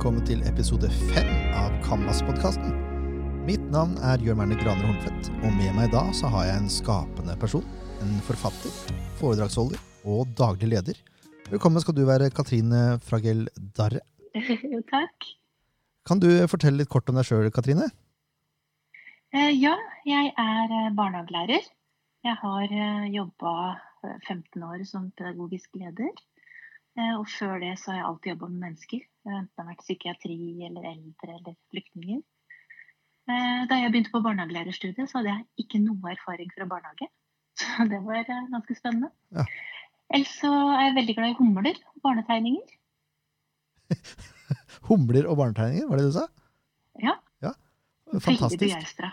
velkommen til episode fem av Canvas-podkasten. Mitt navn er Jørn Werner Graner Horntvedt, og med meg da så har jeg en skapende person. En forfatter, foredragsholder og daglig leder. Velkommen skal du være, Katrine Fragel Darre. Jo, takk. Kan du fortelle litt kort om deg sjøl, Katrine? Eh, ja, jeg er eh, barnehagelærer. Jeg har eh, jobba 15 år som pedagogisk leder. Eh, og før det så har jeg alltid jobba med mennesker. Enten det har vært psykiatri eller eldre eller flyktninger. Eh, da jeg begynte på barnehagelærerstudiet, så hadde jeg ikke noe erfaring fra barnehage. Så det var eh, ganske spennende. Ja. Ellers så er jeg veldig glad i humler og barnetegninger. Humler og barnetegninger, var det det du sa? Ja. ja. Veldig Fantastisk. begeistra.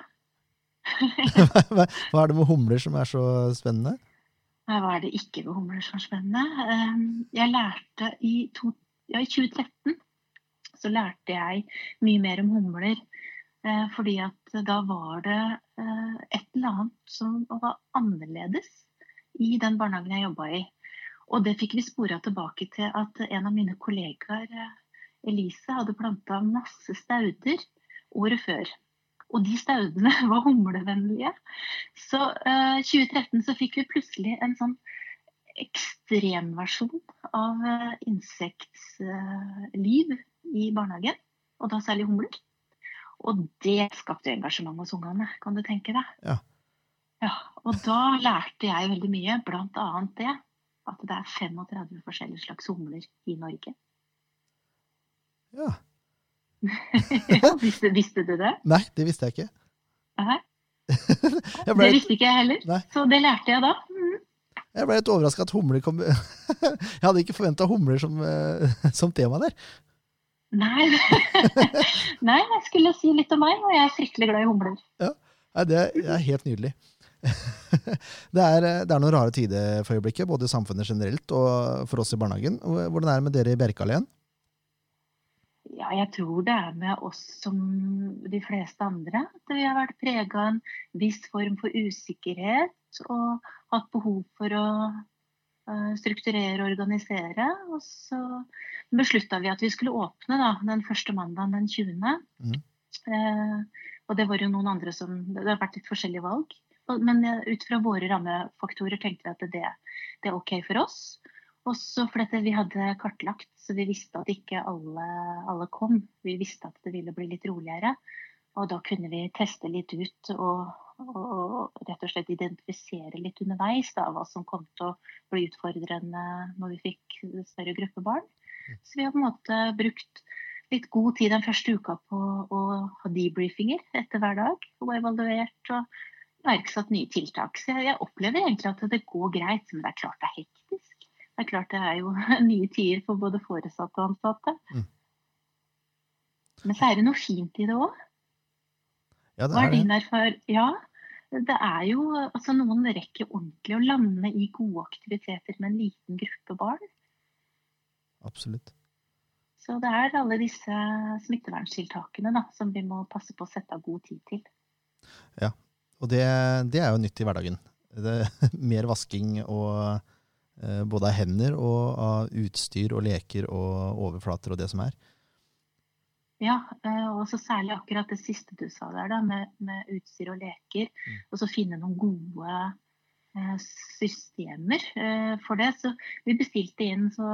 Hva hva er det med humler som er så spennende? Hva er det ikke ved humler som er spennende? Ehm, Jeg lærte i, to, ja, i 2013 så lærte jeg mye mer om humler. eh, Fordi at da var det eh, et eller annet som var annerledes i den barnehagen jeg jobba i. Og det fikk vi spora tilbake til at en av mine kollegaer, eh, Elise, hadde planta masse stauder året før. Og de staudene var humlevennlige. Så eh, 2013 så fikk vi plutselig en sånn ekstremversjon av eh, insektliv i barnehagen. Og da særlig humler. Og det skapte engasjement hos ungene, kan du tenke deg. Ja. Ja, Og da lærte jeg veldig mye, blant annet det at det er 35 forskjellige slags humler i Norge. Ja. Ja, visste, visste du det? Nei, det visste jeg ikke. Jeg det visste ikke jeg heller. Nei. Så det lærte jeg da. Mm. jeg ble litt overraska at humler kom Jeg hadde ikke forventa humler som, eh, som tema der. Nei. Nei, jeg skulle si litt om meg, og jeg er fryktelig glad i humler. Nei, det er- helt nydelig. Det er, det er noen rare tider for øyeblikket, både i samfunnet generelt og for oss i barnehagen. Hvordan er det med dere i Bjerkalen? Ja, jeg tror det er med oss som de fleste andre. At vi har vært prega av en viss form for usikkerhet og hatt behov for å eh, strukturere og organisere. Og så beslutta vi at vi skulle åpne da, den første mandagen den 20. Mm. Eh, og det var jo noen andre som Det har vært litt forskjellige valg. Men eh, ut fra våre rammefaktorer tenkte vi at det, det er OK for oss. Også fordi vi hadde kartlagt, så vi visste at ikke alle, alle kom. Vi visste at det ville bli litt roligere. Og da kunne vi teste litt ut og, og, og rett og slett identifisere litt underveis da, hva som kom til å bli utfordrende når vi fikk større gruppe barn. Så vi har på en måte brukt litt god tid den første uka på å ha debriefinger etter hver dag. Og evaluert og iverksatt nye tiltak. Så jeg, jeg opplever egentlig at det går greit, men det er klart det er hektisk. Det er klart det er jo nye tider for både foresatte og ansatte. Mm. Men så er det noe fint i det òg. Ja, det er det. Ja, det er jo altså Noen rekker ordentlig å lande i gode aktiviteter med en liten gruppe barn. Absolutt. Så det er alle disse smitteverntiltakene da, som vi må passe på å sette av god tid til. Ja, Og det, det er jo nytt i hverdagen. Det, mer vasking og både av hender og av utstyr og leker og overflater og det som er. Ja, eh, og så særlig akkurat det siste du sa der, da, med, med utstyr og leker. Mm. Og så finne noen gode eh, systemer eh, for det. Så vi bestilte inn så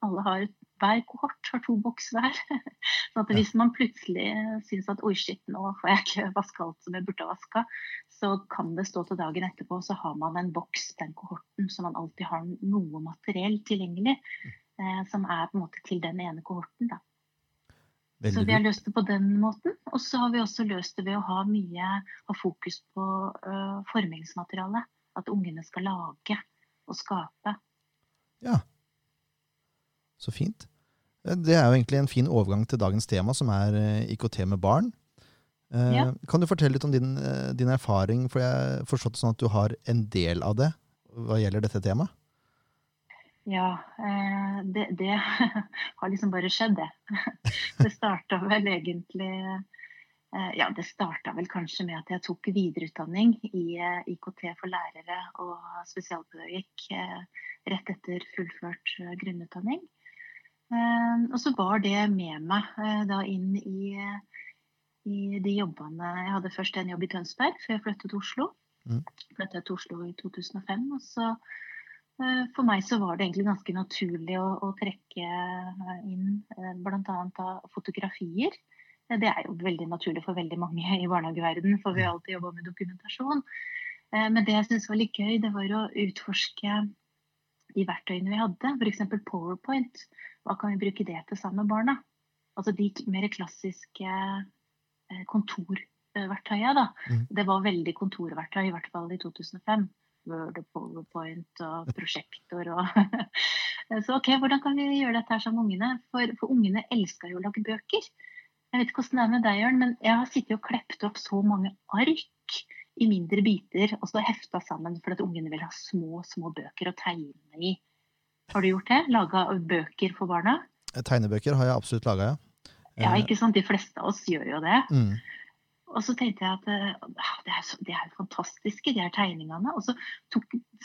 alle har hver kohort har to bokser hver. Så at hvis man plutselig syns at oi, shit, nå får jeg ikke vaska alt som jeg burde ha vaska, så kan det stå til dagen etterpå, så har man en boks, den kohorten, så man alltid har noe materiell tilgjengelig. Eh, som er på en måte til den ene kohorten. da. Så vi har løst det på den måten. Og så har vi også løst det ved å ha mye ha fokus på uh, formingsmaterialet. At ungene skal lage og skape. Ja. Så fint. Eh, Det er jo egentlig en fin overgang til dagens tema, som er eh, IKT med barn. Eh, Ja. Kan du fortelle litt om din, din erfaring, for jeg har forstått det sånn at du har en del av det hva gjelder dette temaet? Ja, det, det har liksom bare skjedd, det. Det starta vel egentlig Ja, det starta vel kanskje med at jeg tok videreutdanning i IKT for lærere og spesialpedagogikk rett etter fullført grunnutdanning. Eh, og så var det med meg eh, da inn i, i de jobbene Jeg hadde først en jobb i Tønsberg før jeg flyttet til Oslo. Mm. Flyttet til Oslo i 2005. Og så eh, for meg så var det egentlig ganske naturlig å, å trekke inn bl.a. fotografier. Det er jo veldig naturlig for veldig mange i barnehageverden, for vi har alltid jobba med dokumentasjon. Men det jeg syntes var litt gøy, det var å utforske de verktøyene vi hadde. F.eks. Powerpoint. Hva kan vi bruke det til sammen med barna? Altså de mer klassiske kontorverktøya, kontorverktøyene. Mm. Det var veldig kontorverktøy, i hvert fall i 2005. Word og Powerpoint og prosjektor og Så OK, hvordan kan vi gjøre dette her sammen med ungene? For, for ungene elsker jo å lage bøker. Jeg vet ikke hvordan det er med deg, Jørn, men jeg har sittet og klept opp så mange ark i mindre biter og så hefta sammen for at ungene vil ha små, små bøker å tegne i. Har du gjort det? Laga bøker for barna? Tegnebøker har jeg absolutt laga, ja. Ja, eh, ikke sant. De fleste av oss gjør jo det. Mm. Og så tenkte jeg at ah, det er, så, det er fantastiske, de her tegningene. Og så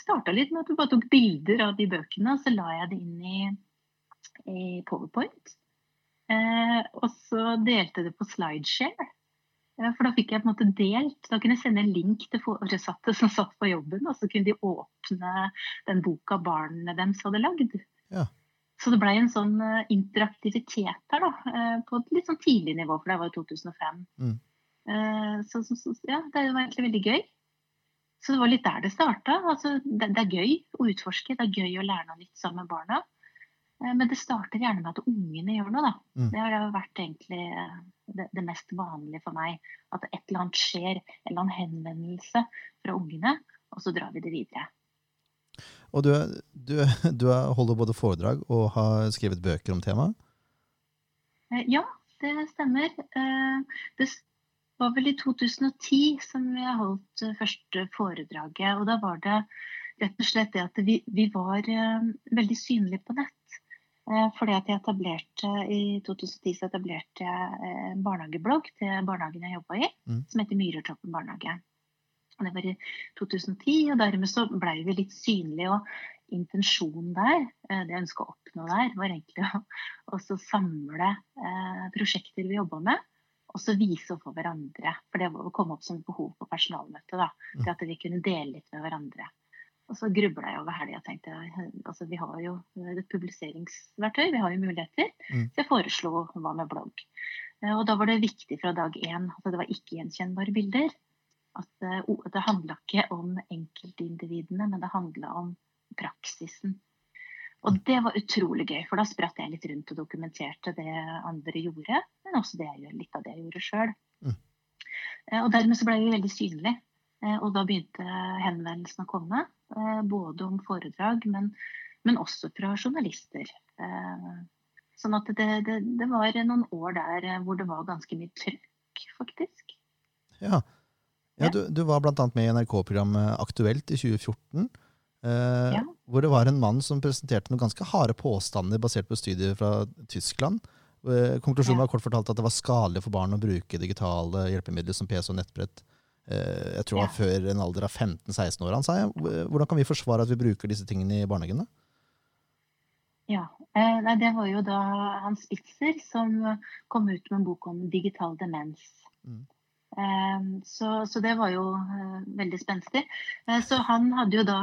starta litt med at du bare tok bilder av de bøkene, og så la jeg det inn i, i Powerpoint. Eh, og så delte det på slideshare. For da fikk jeg på en måte delt. Da kunne jeg sende en link til foresatte som satt på jobben, og så kunne de åpne den boka barna deres hadde lagd. Ja. Så det blei en sånn uh, interaktivitet her, da. Uh, på et litt sånn tidlig nivå, for det var i 2005. Mm. Uh, så, så, så, ja, det var egentlig veldig gøy. Så det var litt der det starta. Altså, det, det, er gøy å utforske, det er gøy å lære noe nytt sammen med barna. Eh, men det starter gjerne med at ungene gjør noe. Da. Mm. Det har vært egentlig eh, det, det, mest vanlige for meg. At et eller annet skjer, en eller annen henvendelse fra ungene, og så drar vi det videre. Og du, du, du holder både foredrag og har skrevet bøker om temaet? Eh, ja, det stemmer. Det var vel i 2010 som jeg holdt første foredraget. Og da var det rett og slett det at vi, vi var veldig synlige på nett. Eh, fordi at jeg etablerte, I 2010 så etablerte jeg en barnehageblogg til barnehagen jeg jobba i, mm. som heter Myrertoppen barnehage. Og det var i 2010, og dermed så blei vi litt synlige. Og intensjonen der, eh, det jeg ønska å oppnå der, var egentlig å også samle eh, prosjekter vi jobba med. Og så vise opp for hverandre. For det kom opp som et behov på personalmøtet. da, mm. Til at vi kunne dele litt med hverandre. Og så grubla jeg over helga og tenkte altså vi har jo et publiseringsverktøy, vi har jo muligheter. Mm. Så jeg foreslo hva med blogg. Eh, og da var det viktig fra dag én at det var ikke gjenkjennbare bilder. At det handla ikke om enkeltindividene, men det handla om praksisen. Og det var utrolig gøy, for da spratt jeg litt rundt og dokumenterte det andre gjorde, men også det jeg, litt av det jeg gjorde sjøl. Mm. Eh, og dermed så ble vi veldig synlige. Eh, og da begynte henvendelsene å komme, eh, både om foredrag, men, men også fra journalister. Eh, sånn at det, det, det, var noen år der hvor det var ganske mye trøkk, faktisk. Ja, ja du, du var bl.a. med i NRK-programmet Aktuelt i 2014. Eh, ja. Hvor det var en mann som presenterte noen ganske harde påstander basert på studier fra Tyskland. Konklusjonen ja. var kort fortalt at det var skadelig for barn å bruke digitale hjelpemidler som PC og nettbrett. Eh, jeg tror det var før en alder av 15-16 år. Han sa hvordan kan vi forsvare at vi bruker disse tingene i barnehagene? Ja, eh, nei, Det var jo da Hans Spitzer som kom ut med en bok om digital demens. Mm. Eh, så, så, det var jo veldig spenstig. Så han hadde jo da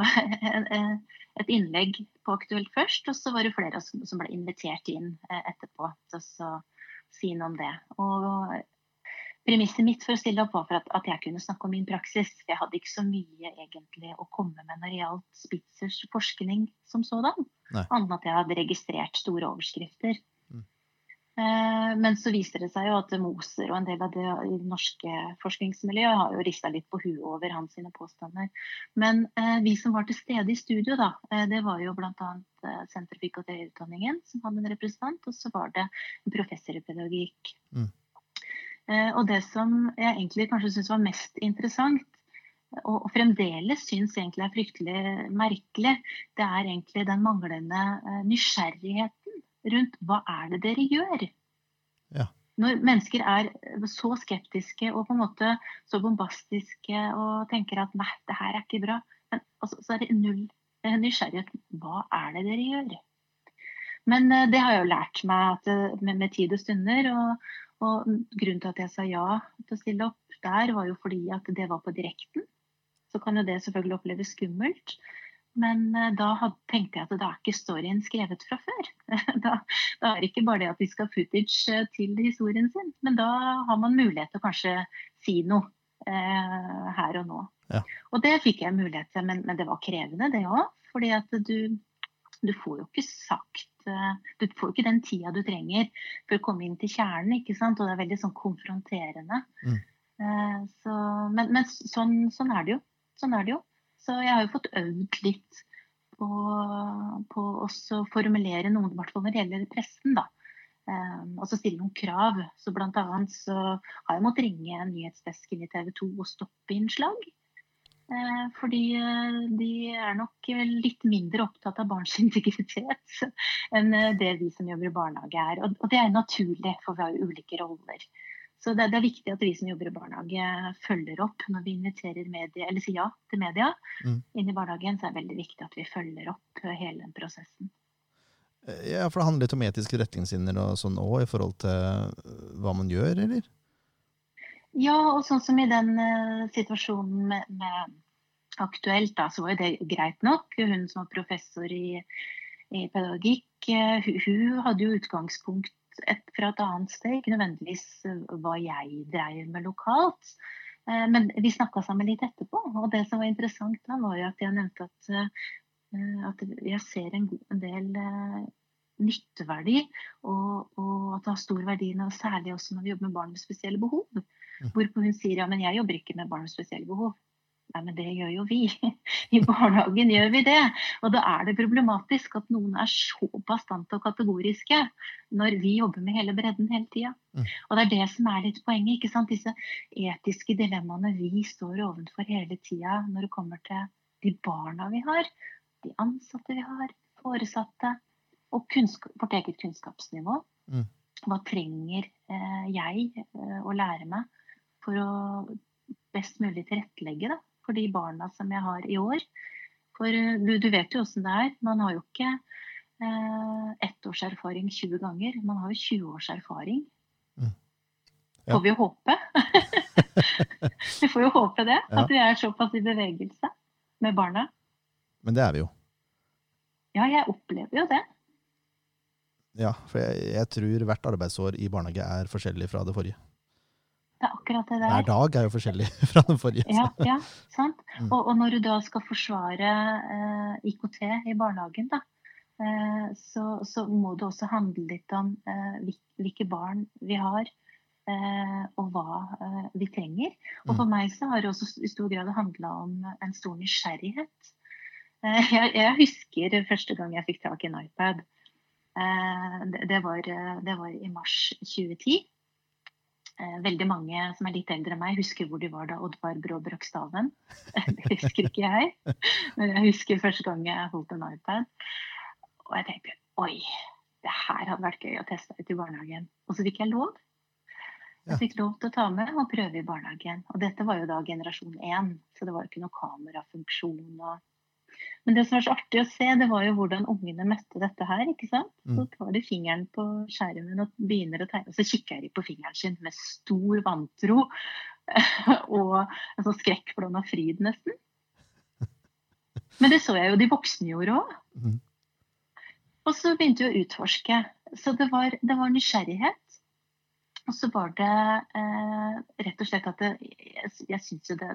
et innlegg på Aktuelt først, og så var det flere som ble invitert inn etterpå til å si noe om det. Og Premisset mitt for å stille opp var for at, at, jeg kunne snakke om min praksis. Jeg hadde ikke så mye egentlig å komme med når det gjaldt Spitzers forskning som sådan. Annet enn at jeg hadde registrert store overskrifter. Mm. Eh, men så viser det seg jo at Moser og en del av det i det norske forskningsmiljøet har jo rista litt på huet over hans sine påstander. Men eh, vi som var til stede i studio, da, eh, det var jo bl.a. Eh, Senter for IKT-utdanningen som hadde en representant, og så var det en professor i pedagogikk. Mm. Eh, og det som jeg egentlig kanskje syns var mest interessant, og fremdeles syns egentlig er fryktelig merkelig, det er egentlig den manglende eh, nysgjerrigheten rundt hva er det dere gjør? Ja. Når mennesker er så skeptiske og på en måte så bombastiske og tenker at nei, det her er ikke bra, men altså, så er det null eh, nysgjerrighet. Hva er det dere gjør? Men det har jeg jo lært meg med, med tid og stunder. Og, og, grunnen til at jeg sa ja til å stille opp der, var jo fordi at det var på direkten. Så kan jo det selvfølgelig oppleves skummelt. Men uh, da tenkte jeg at da er ikke storyen skrevet fra før. da, da, er det ikke bare det at vi skal ha footage til historien sin, men da har man mulighet til å kanskje si noe eh, her og nå. Ja. Og det fikk jeg mulighet til, men, men det var krevende det òg. Fordi at du, du får jo ikke sagt eh, Du får ikke den tida du trenger for å komme inn til kjernen, ikke sant. Og det er veldig sånn konfronterende. Mm. Eh, så, men, men sånn, sånn, er det jo. Sånn er det jo. Så jeg har jo fått øvd litt på, på å formulere noen, i hvert fall når det gjelder pressen, da. Um, og så stille noen krav. Så blant annet så har jeg måttet ringe nyhetsdesken i TV 2 og stoppe innslag. Eh, fordi eh, de er nok litt mindre opptatt av barns integritet enn eh, det vi som jobber i barnehage er. Og det er naturlig, for vi har jo ulike roller. Så det, er viktig at vi som jobber i barnehage følger opp når vi inviterer media, eller sier ja til media mm. inn i barnehagen. Så er det veldig viktig at vi følger opp hele den prosessen. Ja, For det handler litt om etiske retningslinjer og sånn òg, i forhold til hva man gjør, eller? Ja, og sånn som i den uh, situasjonen med, med, Aktuelt, da, så var jo det greit nok. Hun som var professor i, i pedagogikk, uh, hun, hadde jo utgangspunkt et, fra et annet sted, ikke nødvendigvis uh, hva jeg dreier med lokalt. Men vi snakka sammen litt etterpå, og det som var interessant da, var jo at jeg nevnte at, at jeg ser en, god, en del nytteverdi, og, og, at det har stor verdi, særlig også når vi jobber med barn med spesielle behov. Mm. Hvorpå hun sier ja, men jeg jobber ikke med barn med spesielle behov. Nei, men det gjør jo vi. I barnehagen gjør vi det. Og da er det problematisk at noen er så bastante og kategoriske når vi jobber med hele bredden hele tida. Mm. Og det er det som er litt poenget. ikke sant? Disse etiske dilemmaene vi står overfor hele tida når det kommer til de barna vi har, de ansatte vi har, foresatte, og vårt eget kunnskapsnivå. Mm. Hva trenger eh, jeg eh, å lære meg for å best mulig tilrettelegge da, for de barna som jeg har i år. For eh, du, du vet jo åssen det er. Man har jo ikke eh, ett års erfaring 20 ganger. Man har jo 20 års erfaring. Mm. Ja. Får vi jo håpe. vi får jo håpe det. Ja. At vi er såpass i bevegelse med barna. Men det er vi jo. Ja, jeg opplever jo det. Ja, for jeg, jeg tror hvert arbeidsår i barnehage er forskjellig fra det forrige. Det er akkurat det der. Hver dag er jo forskjellig fra den forrige. Ja, ja sant. Mm. Og, og, når du da skal forsvare eh, IKT i barnehagen, da, eh, så, så, må du også handle litt om eh, hvilke barn vi har. Eh, og hva eh, vi trenger. Og for mm. meg så har det også i stor grad handla om en stor nysgjerrighet. Eh, jeg, jeg, husker første gang jeg fikk tak i en iPad. Det, det, var, det var i mars 2010. Eh, veldig mange som er litt eldre enn meg, husker hvor de var da Oddvar Brå brakk staven. Det husker ikke jeg. Men jeg husker første gang jeg holdt en iPad. Og jeg tenkte oi, det her hadde vært gøy å teste ut i barnehagen. Og så fikk jeg lov. Jeg fikk lov til å ta med og prøve i barnehagen. Og dette var jo da generasjon én, så det var ikke noe kamerafunksjon. og men det som var så artig å se, det var jo hvordan ungene møtte dette her. ikke sant? Mm. Så tar de fingeren på skjermen og begynner å tegne, og så kikker de på fingeren sin med stor vantro og en sånn skrekkblanda fryd, nesten. Men det så jeg jo de voksne gjorde òg. Mm. Og så begynte vi å utforske. Så det var, det var nysgjerrighet. Og så var det eh, rett og slett at det, jeg, jeg syns jo det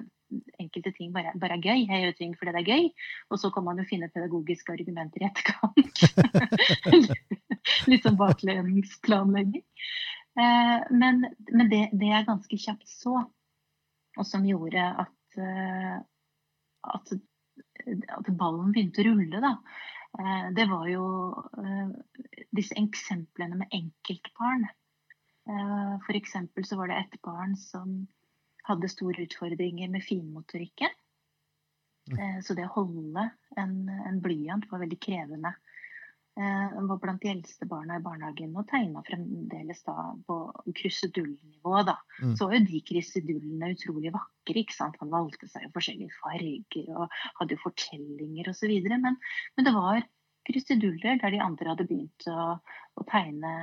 enkelte ting bare, bare, er gøy. Jeg gjør ting fordi det er gøy. Og så kan man jo finne pedagogiske argumenter i etterkant. Litt sånn baklengsplanlegging. Eh, men, men det, det, jeg ganske kjapt så, og som gjorde at, eh, at, at ballen begynte å rulle, da, eh, det var jo eh, disse eksemplene med enkeltbarn. Eh, F.eks. så var det et barn som hadde store utfordringer med finmotorikken. Mm. Eh, så det å holde en, en blyant var veldig krevende. Eh, han var blant de eldste barna i barnehagen og tegna fremdeles da på krusedullnivå. Da. Mm. Så var jo de krusedullene utrolig vakre. ikke sant? Han valgte seg jo forskjellige farger og hadde jo fortellinger osv. Men, men det var kruseduller der de andre hadde begynt å, å tegne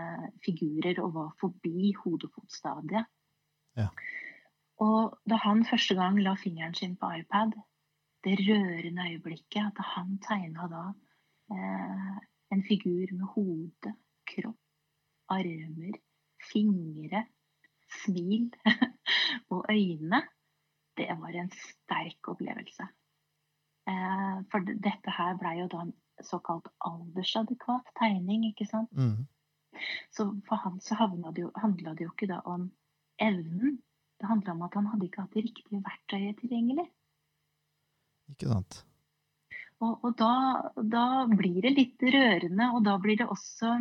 figurer og var forbi hodefotstadiet. Ja. Og da han første gang la fingeren sin på iPad, det rørende øyeblikket at han tegna da eh, en figur med hode, kropp, armer, fingre, smil og øyne, det var en sterk opplevelse. Eh, for dette her blei jo da en såkalt aldersadekvat tegning, ikke sant. Mm. Så for han så handla det, jo ikke da om evnen. Det handla om at han hadde ikke hatt det riktige verktøyet tilgjengelig. Ikke sant. Og, og da, da, blir det litt rørende, og da blir det også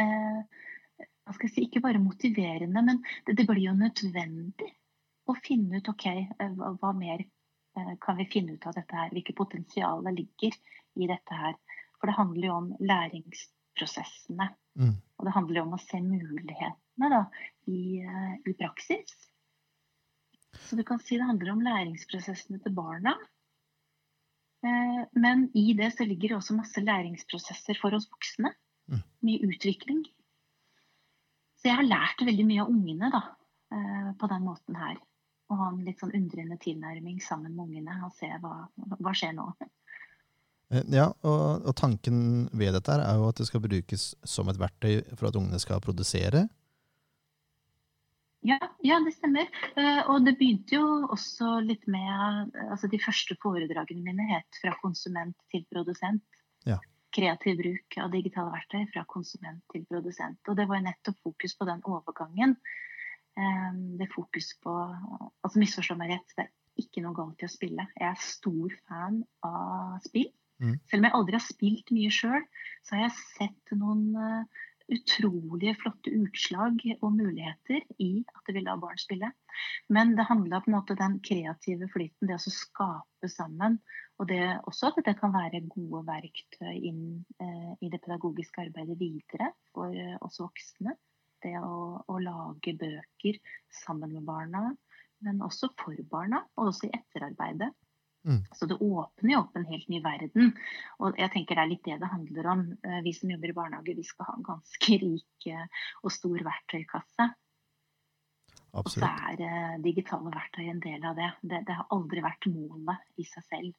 eh, hva skal jeg si, Ikke bare motiverende, men det, det blir jo nødvendig å finne ut OK, eh, hva, mer kan vi finne ut av dette her? Hvilke potensialer ligger i dette her? For det handler jo om læringsprosessene. Mm. Og det handler jo om å se mulighetene da, i, eh, i, praksis. Så du kan si det handler om læringsprosessene til barna. Eh, men i det så ligger det også masse læringsprosesser for oss voksne. Mm. Mye utvikling. Så jeg har lært veldig mye av ungene da, på den måten her og ha en litt sånn undrende tilnærming sammen med ungene og se hva, hva skjer nå. Eh, ja, og, og, tanken ved dette er jo at det skal brukes som et verktøy for at ungene skal produsere. Ja, ja, det stemmer. Eh, og det begynte jo også litt med altså De første foredragene mine het 'Fra konsument til produsent'. Ja. Kreativ bruk av digitale verktøy fra konsument til produsent. Og det var nettopp fokus på den overgangen Ehm, er fokus på altså Misforstå meg rett, det er ikke noe galt i å spille. Jeg er stor fan av spill. Mm. Selv om jeg aldri har spilt mye sjøl, så har jeg sett noen utrolig utrolige flotte utslag og muligheter i at det vil la barn spille. Men det handla på en måte den kreative flyten, det å skape sammen. Og det også at det kan være gode verktøy inn eh, i det pedagogiske arbeidet videre for eh, oss voksne det å, å, lage bøker sammen med barna, men også for barna, og også i etterarbeidet. Mm. Så det åpner jo opp en helt ny verden. Og jeg tenker det er litt det det handler om. Eh, vi som jobber i barnehage, vi skal ha en ganske rik eh, og stor verktøykasse. Absolutt. Og så er uh, digitale verktøy en del av det. det. det. har aldri vært målet i seg selv.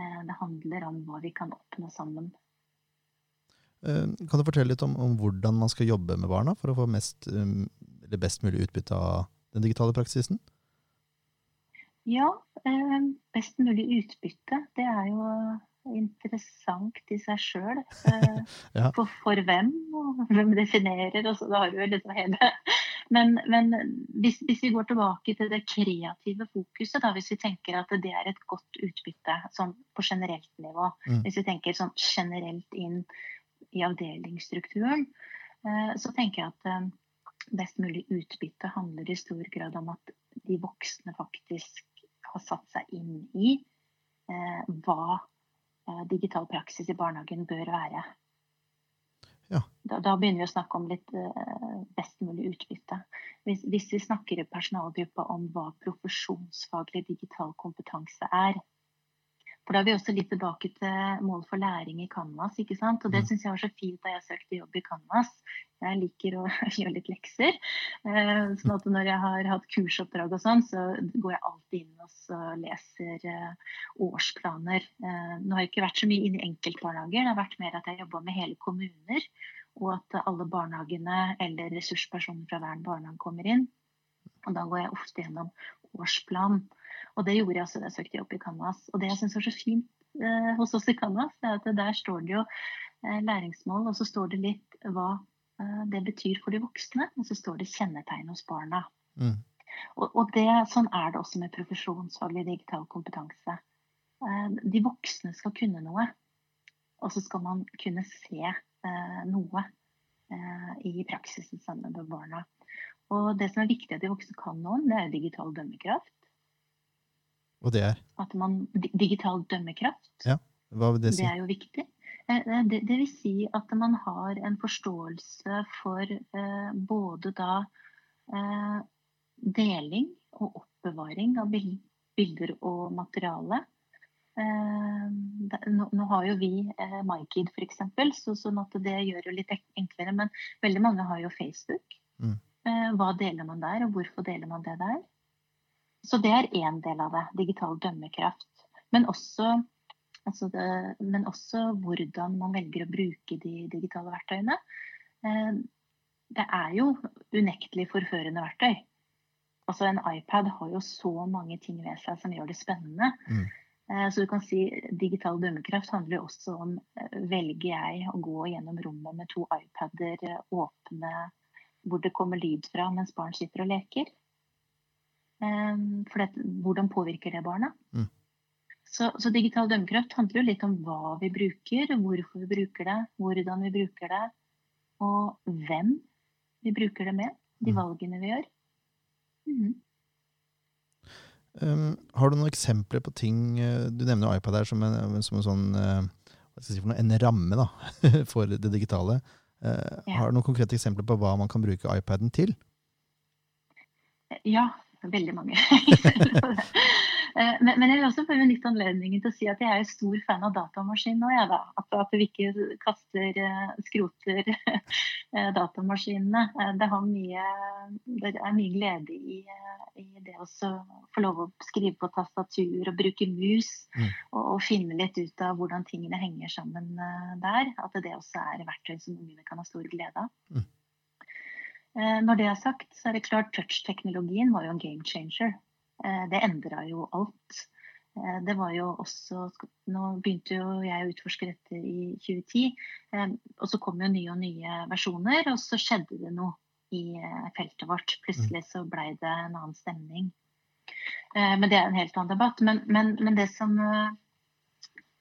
Det handler om hva vi kan oppnå sammen. Eh, kan du fortelle litt om, om, hvordan man skal jobbe med barna for å få mest, eller best mulig utbytte av den digitale praksisen? Ja, eh, best mulig utbytte. Det er jo interessant i seg sjøl. Eh, ja. for, for, hvem, og hvem definerer, og så da har du liksom hele Men, men hvis, hvis, vi går tilbake til det kreative fokuset, da, hvis vi tenker at det er et godt utbytte sånn på generelt nivå, mm. hvis vi tenker sånn generelt inn i avdelingsstrukturen, eh, så tenker jeg at eh, best mulig utbytte handler i stor grad om at de voksne faktisk har satt seg inn i eh, hva digital praksis i barnehagen bør være. Ja. Da, da, begynner vi å snakke om litt best mulig utbytte. Hvis, hvis vi snakker i personalgruppa om hva profesjonsfaglig digital kompetanse er, for da er vi også litt tilbake til mål for læring i Canvas. ikke sant? Og det mm. syns jeg var så fint da jeg søkte jobb i Canvas. Jeg liker å gjøre litt lekser. Eh, sånn at når jeg har hatt kursoppdrag og sånn, så går jeg alltid inn og leser eh, årsplaner. Eh, nå har jeg ikke vært så mye inne i enkeltbarnehager, det har vært mer at jeg jobba med hele kommuner. Og at alle barnehagene eller ressurspersoner fra hver barnehage kommer inn. Og da går jeg ofte gjennom årsplan. Og det gjorde jeg også da jeg søkte jobb i Canvas. Og det jeg syns var så fint eh, hos oss i Canvas, er at der står det jo eh, læringsmål, og så står det litt hva eh, det betyr for de voksne, og så står det kjennetegn hos barna. Mm. Og, og det, sånn er det også med profesjonsfaglig digital kompetanse. Eh, de voksne skal kunne noe, og så skal man kunne se eh, noe eh, i praksisen sammen med barna. Og det som er viktig at de voksne kan noe det er digital dømmekraft. Og det er? At man, Digital dømmekraft. Ja, hva vil det si? Det er jo viktig. Eh, eh, det, det, vil si at man har en forståelse for eh, både da eh, deling og oppbevaring av bilder og materiale. Eh, nå, nå, har jo vi eh, MyKid f.eks., så, sånn at det gjør det litt enklere. Men veldig mange har jo Facebook. Mm. Eh, hva deler man der, og hvorfor deler man det der? Så det er én del av det. Digital dømmekraft. Men også, altså det, men også hvordan man velger å bruke de digitale verktøyene. Eh, det er jo unektelig forførende verktøy. Altså En iPad har jo så mange ting ved seg som gjør det spennende. Mm. Eh, så du kan si digital dømmekraft handler jo også om eh, velger jeg å gå gjennom rommet med to iPader åpne hvor det kommer lyd fra mens barn sitter og leker. For det, hvordan påvirker det barna? Mm. Så, så, digital dømmekraft handler jo litt om hva vi bruker, hvorfor vi bruker det, hvordan vi bruker det, og hvem vi bruker det med. De mm. valgene vi gjør. Mm. Um, har du noen eksempler på ting eh, Du nevner jo iPad her som en, som en sånn hva skal jeg si for noe, en ramme da, for det digitale. Uh, ja. Har du noen konkrete eksempler på hva man kan bruke iPaden til? Ja, veldig mange. Eh, men, men, jeg vil også få benytte anledningen til å si at jeg er stor fan av datamaskin nå. Ja, at, at, vi ikke kaster, eh, skroter eh, datamaskinene. Det, mye, det, er mye glede i, i, det å få lov å skrive på tastatur og bruke mus. Mm. Og, og, finne litt ut av hvordan tingene henger sammen der. At det også er verktøy som ungene kan ha stor glede av. Mm. Når det er sagt, så er det klart touch-teknologien var jo en game changer. Eh, det endra jo alt. Eh, det var jo også Nå begynte jo jeg å utforske dette i 2010. Eh, og så kom jo nye og nye versjoner, og så skjedde det noe i feltet vårt. Plutselig så blei det en annen stemning. Men det er en helt annen debatt. Men, men, men det som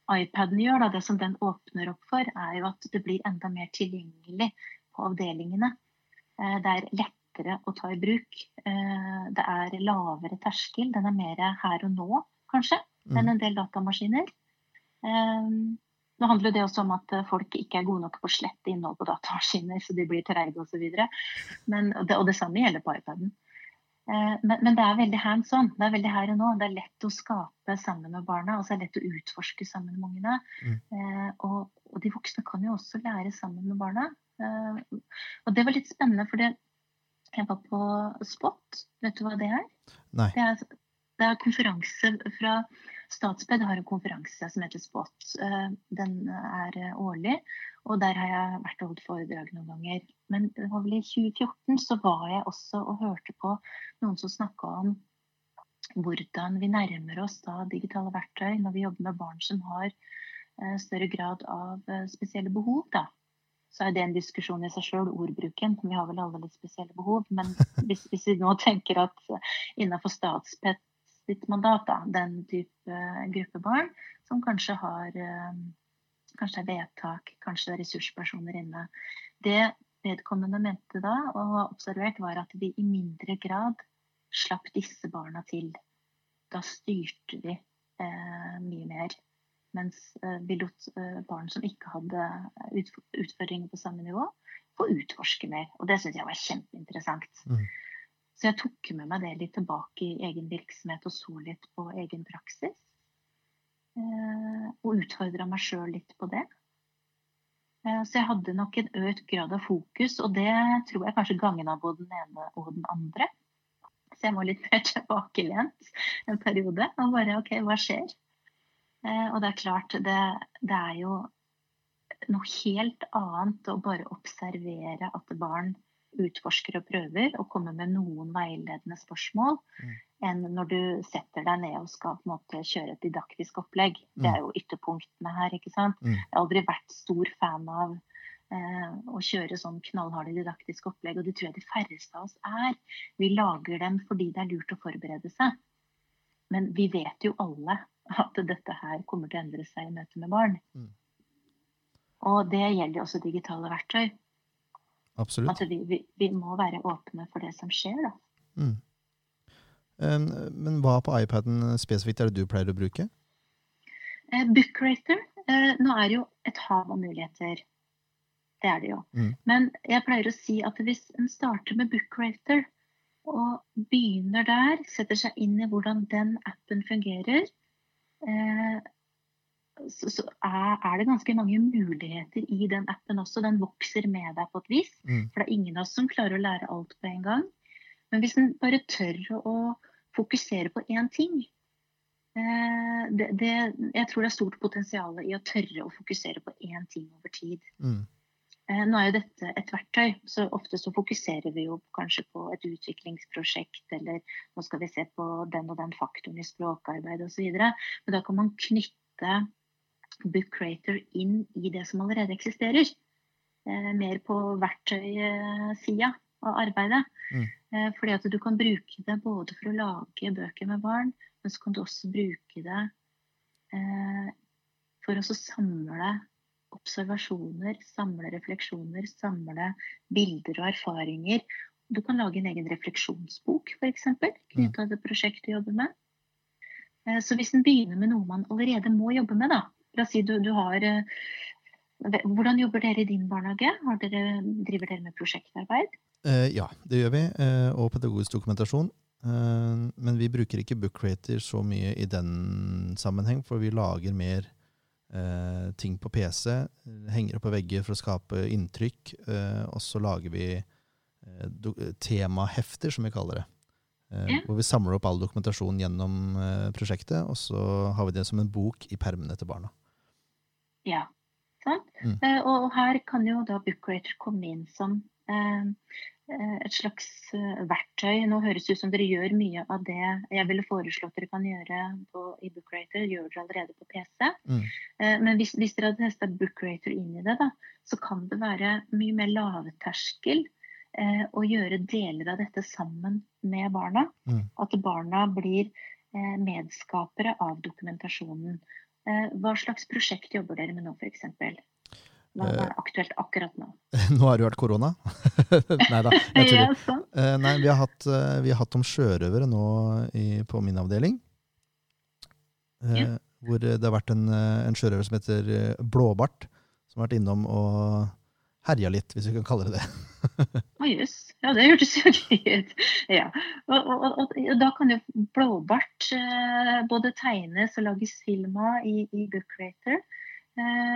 iPaden gjør, da, det som den åpner opp for, er jo at det blir enda mer tilgjengelig på avdelingene. Det er lettere å ta i bruk. Eh, det er lavere terskel. Den er mer her og nå, kanskje, mm. enn en del datamaskiner. Eh, nå handler det også om at folk ikke er gode nok på å slette innhold på datamaskiner, så de blir treige osv. Og, og det samme gjelder på iPaden. Eh, men, men, det er veldig hands on. Det er veldig her og nå. Det er lett å skape sammen med barna, og så er det lett å utforske sammen med ungene. Mm. Og, og, de voksne kan jo også lære sammen med barna. Og det var litt spennende, for jeg var på Spot. Vet du hva det er? Nei. Det er, det er konferanse fra Statsped har en konferanse som heter Spot. Eh, den er årlig, og der har jeg vært og holdt foredrag noen ganger. Men det var vel i 2014 så var jeg også og hørte på noen som snakka om hvordan vi nærmer oss da digitale verktøy når vi jobber med barn som har eh, større grad av eh, spesielle behov. da så er det en diskusjon i seg sjøl, ordbruken. Vi har vel alle litt spesielle behov. Men hvis, hvis vi nå tenker at innenfor Statspet sitt mandat, da, den type uh, gruppe barn som kanskje har uh, Kanskje det er vedtak, kanskje det er ressurspersoner inne. Det vedkommende mente da, og har observert, var at vi i mindre grad slapp disse barna til. Da styrte vi eh, mye mer. Mens eh, vi lot eh, barn som ikke hadde utfordringer på samme nivå, få utforske mer. Og det syns jeg var kjempeinteressant. Mm. Så jeg tok med meg det litt tilbake i egen virksomhet og så litt på egen praksis. Eh, og utfordra meg sjøl litt på det. Så jeg hadde nok en økt grad av fokus, og det tror jeg kanskje gangen av både den ene og den andre. Så jeg må litt mer tilbakelent en periode og bare OK, hva skjer? Eh, og det er klart, det, det, er jo noe helt annet å bare observere at barn utforsker og prøver og kommer med noen veiledende spørsmål, mm. enn når du setter deg ned og skal på en måte kjøre et didaktisk opplegg. Mm. Det er jo ytterpunktene her, ikke sant. Mm. Jeg har aldri vært stor fan av eh, å kjøre sånn knallharde didaktiske opplegg, og det tror jeg de færreste av oss er. Vi lager dem fordi det er lurt å forberede seg. Men vi vet jo alle at dette her kommer til å endre seg i møte med barn. Mm. Og det gjelder også digitale verktøy. Absolutt. At vi, vi, vi, må være åpne for det som skjer, da. Mm. Um, men hva på iPaden spesifikt er det du pleier å bruke? Uh, Bookrater. Uh, nå er det jo et hav av muligheter. Det er det jo. Mm. Men jeg pleier å si at hvis en starter med Bookrater og begynner der, setter seg inn i hvordan den appen fungerer, Eh, så, så er, er, det ganske mange muligheter i den appen også. Den vokser med deg på et vis. Mm. For det er ingen av oss som klarer å lære alt på en gang. Men hvis en bare tør å fokusere på én ting eh, det, det, Jeg tror det er stort potensial i å tørre å fokusere på én ting over tid. Mm. Eh, nå er jo dette et verktøy, så ofte så fokuserer vi jo kanskje på et utviklingsprosjekt, eller nå skal vi se på den og den faktoren i språkarbeid osv. Men da kan man knytte Book Creator inn i det som allerede eksisterer. Eh, mer på verktøysida av arbeidet. Mm. Eh, fordi at du kan bruke det både for å lage bøker med barn, men så kan du også bruke det for å samle observasjoner, samle refleksjoner, samle bilder og erfaringer. Du kan lage en egen refleksjonsbok f.eks. knytta til det prosjektet du jobber med. Eh, så hvis en begynner med noe man allerede må jobbe med, da. La oss si du, du har eh, Hvordan jobber dere i din barnehage? Dere, driver dere med prosjektarbeid? Eh, ja, det gjør vi. og pedagogisk dokumentasjon. men vi bruker ikke Book Creator så mye i den sammenheng, for vi lager mer eh, ting på PC, henger opp på vegger for å skape inntrykk. Eh, og så lager vi eh, temahefter, som vi kaller det. Eh, ja. Hvor vi samler opp all dokumentasjon gjennom eh, prosjektet, og så har vi det som en bok i permene til barna. Ja, sant. Mm. Eh, og her kan jo da Bookrater komme inn som et slags eh, verktøy. Nå høres det ut som dere gjør mye av det jeg ville foreslått dere kan gjøre på, i Bookrater. Gjør dere allerede på PC. Mm. Eh, men hvis, hvis, dere hadde testa Bookrater inn i det, da, så kan det være mye mer lavterskel eh, å gjøre deler av dette sammen med barna. Mm. At barna blir eh, medskapere av dokumentasjonen. Eh, hva slags prosjekt jobber dere med nå, f.eks.? Hva er eh, aktuelt akkurat nå? Nå har det jo vært korona. nei da. Eh, nei, vi har, hatt, eh, vi har hatt om sjørøvere nå i, på min avdeling. Ja. Hvor det har vært en, en sjørøver som heter Blåbart, som har vært innom og herja litt, hvis vi kan kalle det det. Å jøss. Ja, det hørtes jo gøy ut. Ja. Og, og, og, og, da kan jo Blåbart både tegnes og lages film av i, i Book Creator. Eh,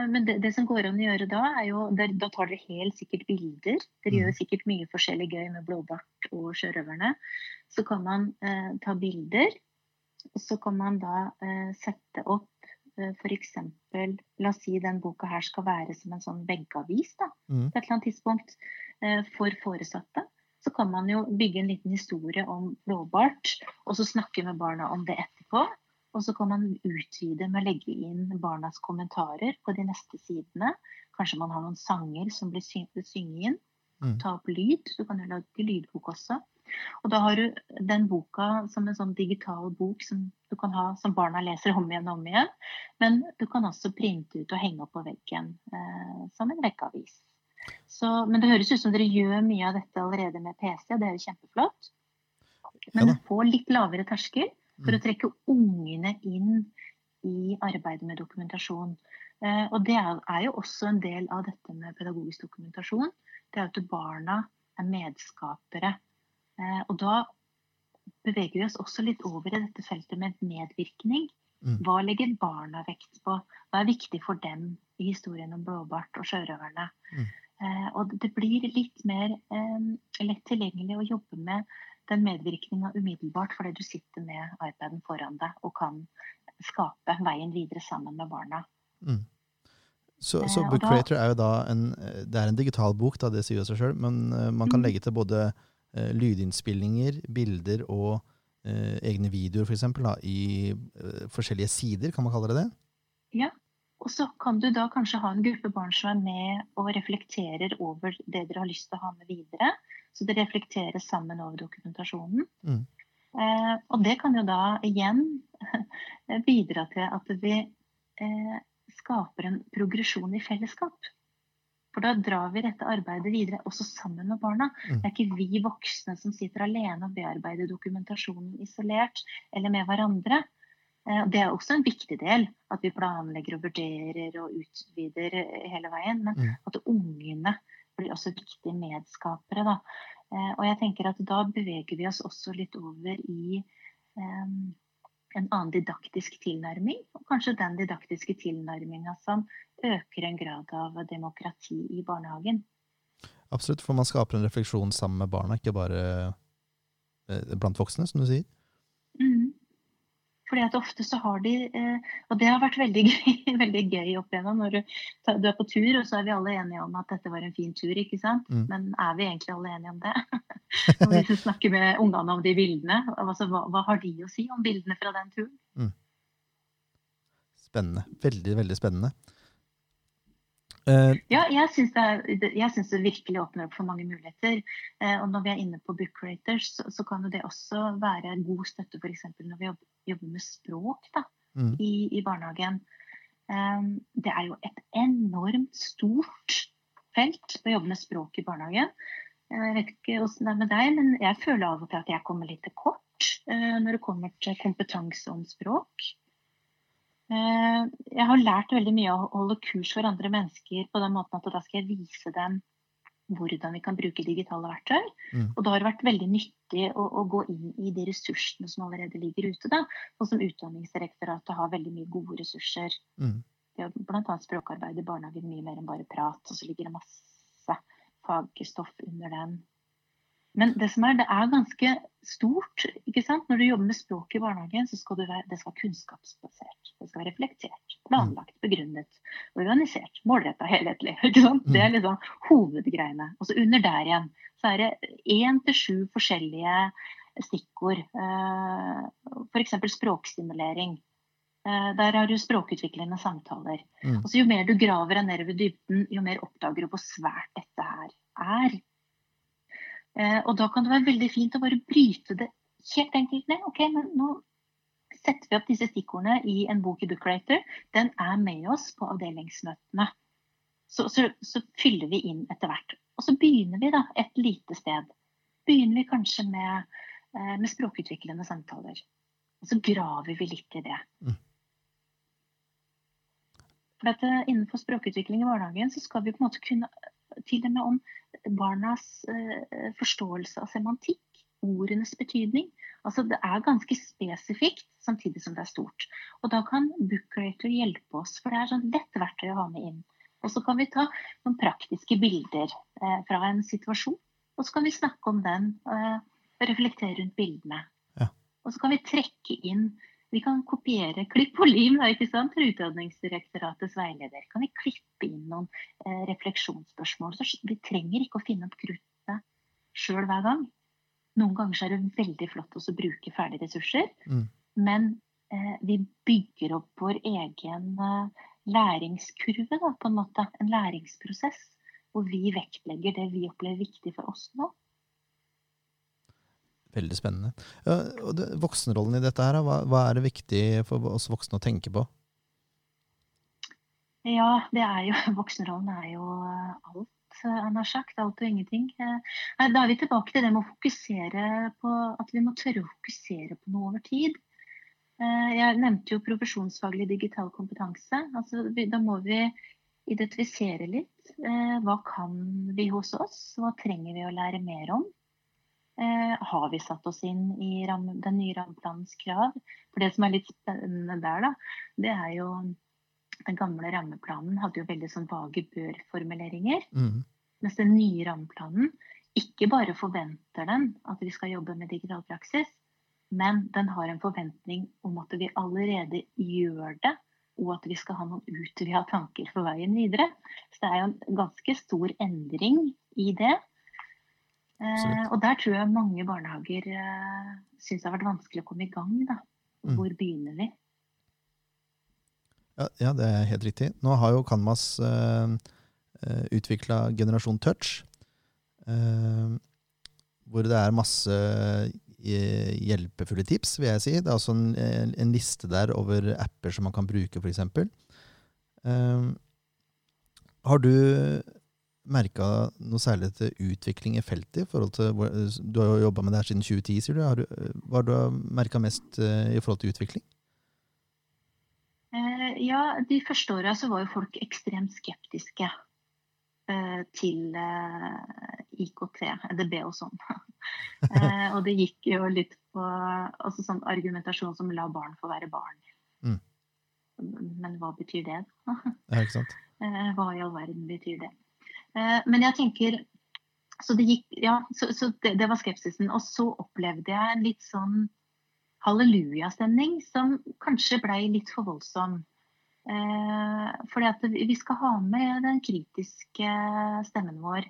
men det, det, som går an å gjøre da, er jo Da tar dere helt sikkert bilder. Dere gjør mm. sikkert mye forskjellig gøy med blåbart og sjørøverne. Så kan man eh, ta bilder. Og så kan man da eh, sette opp eh, f.eks. La oss si den boka her skal være som en sånn veggavis da, mm. på et eller annet tidspunkt eh, for foresatte. Så kan man jo bygge en liten historie om blåbart, og så snakke med barna om det etterpå. Og så kan man utvide med å legge inn barnas kommentarer på de neste sidene. Kanskje man har noen sanger som blir synget inn. Mm. Ta opp lyd. Du kan jo lage lydbok også. Og da har du den boka som en sånn digital bok som du kan ha, som barna leser om igjen og om igjen. Men du kan også printe ut og henge opp på veggen eh, som en veggavis. Men det høres ut som dere gjør mye av dette allerede med PC, det er jo kjempeflott. Men ja, få litt lavere terskel for å mm. trekke ungene inn i arbeidet med dokumentasjon. Eh, og det er jo også en del av dette med pedagogisk dokumentasjon. Det er at barna er medskapere. Eh, og da beveger vi oss også litt over i dette feltet med medvirkning. Mm. Hva legger barna vekt på? Hva er viktig for dem i historien om Blåbart og sjørøverne? Mm. Eh, og det blir litt mer lett tilgjengelig å jobbe med den medvirkninga umiddelbart fordi du sitter med iPaden foran deg og kan skape veien videre sammen med barna. Mm. Så, så eh, Book Creator er jo da en, det er en digital bok, da, det sier jo seg sjøl, men uh, man kan mm. legge til både uh, lydinnspillinger, bilder og uh, egne videoer, f.eks., i uh, forskjellige sider, kan man kalle det det? Ja, og så kan du da kanskje ha en gruppe barn som er med og reflekterer over det dere har lyst til å ha med videre. Så det reflekteres sammen over dokumentasjonen. Mm. Eh, og det kan jo da igjen bidra til at vi eh, skaper en progresjon i fellesskap. For da drar vi dette arbeidet videre også sammen med barna. Mm. Det er ikke vi voksne som sitter alene og bearbeider dokumentasjonen isolert eller med hverandre. Eh, det er også en viktig del, at vi planlegger og vurderer og utvider hele veien. Men mm. at ungene blir også viktige medskapere. Da. Eh, og jeg tenker at da beveger vi oss også litt over i um, en annen didaktisk tilnærming, og kanskje den didaktiske tilnærminga som øker en grad av demokrati i barnehagen. Absolutt, for man skaper en refleksjon sammen med barna, ikke bare eh, blant voksne, som du sier. Mm. Fordi at ofte så har de eh, Og det har vært veldig gøy, veldig gøy opp igjennom når du, du, er på tur, og så er vi alle enige om at dette var en fin tur, ikke sant. Mm. Men er vi egentlig alle enige om det? Hvis vi snakker med ungene om de bildene, altså, hva, hva, har de å si om bildene fra den turen? Mm. Spennende. Veldig, veldig spennende. Uh, ja, jeg syns det, det, virkelig åpner opp for mange muligheter. Uh, og når vi er inne på book creators, så, så kan det også være god støtte f.eks. når vi jobber, jobber, med språk da, mm. i, i, barnehagen. Um, det er jo et enormt stort felt å jobbe med språk i barnehagen. Jeg vet ikke åssen det er med deg, men jeg føler av og til at jeg kommer litt til kort uh, når det kommer til kompetanse om språk. Eh, jeg har lært veldig mye å holde kurs for andre mennesker på den måten at da skal jeg vise dem hvordan vi kan bruke digitale verktøy. Mm. Og da har det vært veldig nyttig å, å, gå inn i de ressursene som allerede ligger ute. Da. Og som Utdanningsdirektoratet har veldig mye gode ressurser. Mm. De har bl.a. språkarbeid i barnehagen mye mer enn bare prat. Og så ligger det masse fagstoff under den. Men det som er, det er ganske stort. ikke sant? Når du jobber med språk i barnehagen, så skal være, det skal være kunnskapsbasert. Det skal være reflektert, planlagt, begrunnet, organisert, målretta, helhetlig. ikke sant? Det er mm. liksom hovedgreiene. Og så under der igjen så er det én til sju forskjellige stikkord. F.eks. For språkstimulering. Eh, der har du språkutviklende samtaler. Mm. Så Jo mer du graver deg ned ved dybden, jo mer oppdager du hvor svært dette her er. Eh, og da kan det være veldig fint å bare bryte det helt enkelt ned. Ok, men nå setter vi opp disse stikkordene i en bok i Bookrater. Den er med oss på avdelingsmøtene. Så, så, så, fyller vi inn etter hvert. Og så begynner vi da et lite sted. Begynner vi kanskje med, eh, med språkutviklende samtaler. Og så graver vi litt i det. Mm. For dette, Innenfor språkutvikling i barnehagen så skal vi på en måte kunne til og med om barnas eh, forståelse av semantikk, ordenes betydning. Altså Det er ganske spesifikt, samtidig som det er stort. Og Da kan Bookrater hjelpe oss, for det er sånn lett verktøy å ha med inn. Og så kan vi ta noen praktiske bilder eh, fra en situasjon, og så kan vi snakke om den. Eh, reflektere rundt bildene. Ja. Og så kan vi trekke inn vi kan kopiere klipp og lim da, ikke sant, fra Utdanningsdirektoratets veileder. Kan vi klippe inn noen eh, refleksjonsspørsmål? Så vi trenger ikke å finne opp kruttet sjøl hver gang. Noen ganger er det veldig flott å bruke ferdige ressurser. Mm. Men eh, vi bygger opp vår egen eh, læringskurve, da, på en måte. En læringsprosess. Hvor vi vektlegger det vi opplever viktig for oss nå. Veldig spennende. Og det, voksenrollen i dette, her, hva, hva, er det viktig for oss voksne å tenke på? Ja, det er jo, voksenrollen er jo alt, han har sagt. Alt og ingenting. Eh, da er vi tilbake til det med å fokusere på at vi må tørre å fokusere på noe over tid. Eh, jeg nevnte jo profesjonsfaglig digital kompetanse. Altså, da må vi identifisere litt. Eh, hva kan vi hos oss? Hva trenger vi å lære mer om? Eh, har vi satt oss inn i den nye rammeplanens krav. For det som er litt spennende der, da, det er jo Den gamle rammeplanen hadde jo veldig sånn vage bør-formuleringer. Mm. Mens den nye rammeplanen ikke bare forventer den at vi skal jobbe med digital praksis, men den har en forventning om at vi allerede gjør det, og at vi skal ha noen utvida tanker for veien videre. Så det er jo en ganske stor endring i det. Eh, og der tror jeg mange barnehager eh, syns det har vært vanskelig å komme i gang. da. Mm. Hvor begynner vi? Ja, ja, det er helt riktig. Nå har jo Canvas uh, eh, utvikla Generasjon Touch. Eh, hvor det er masse hjelpefulle tips, vil jeg si. Det er også en, en liste der over apper som man kan bruke, f.eks. Eh, har du merka noe særlig til utvikling i feltet? i forhold til, Du har jo jobba med det her siden 2010, sier du. Har du hva har du merka mest eh, i forhold til utvikling? Eh, ja, De første åra var jo folk ekstremt skeptiske eh, til IKT, EDB og sånn. og det gikk jo litt på altså sånn argumentasjon som la barn få være barn. Mm. Men hva betyr det? ja, ikke sant? Hva i all verden betyr det? Men jeg tenker Så det gikk Ja, så, så det, det, var skepsisen. Og så opplevde jeg en litt sånn hallelujastemning som kanskje blei litt for voldsom. Eh, fordi at vi skal ha med den kritiske stemmen vår.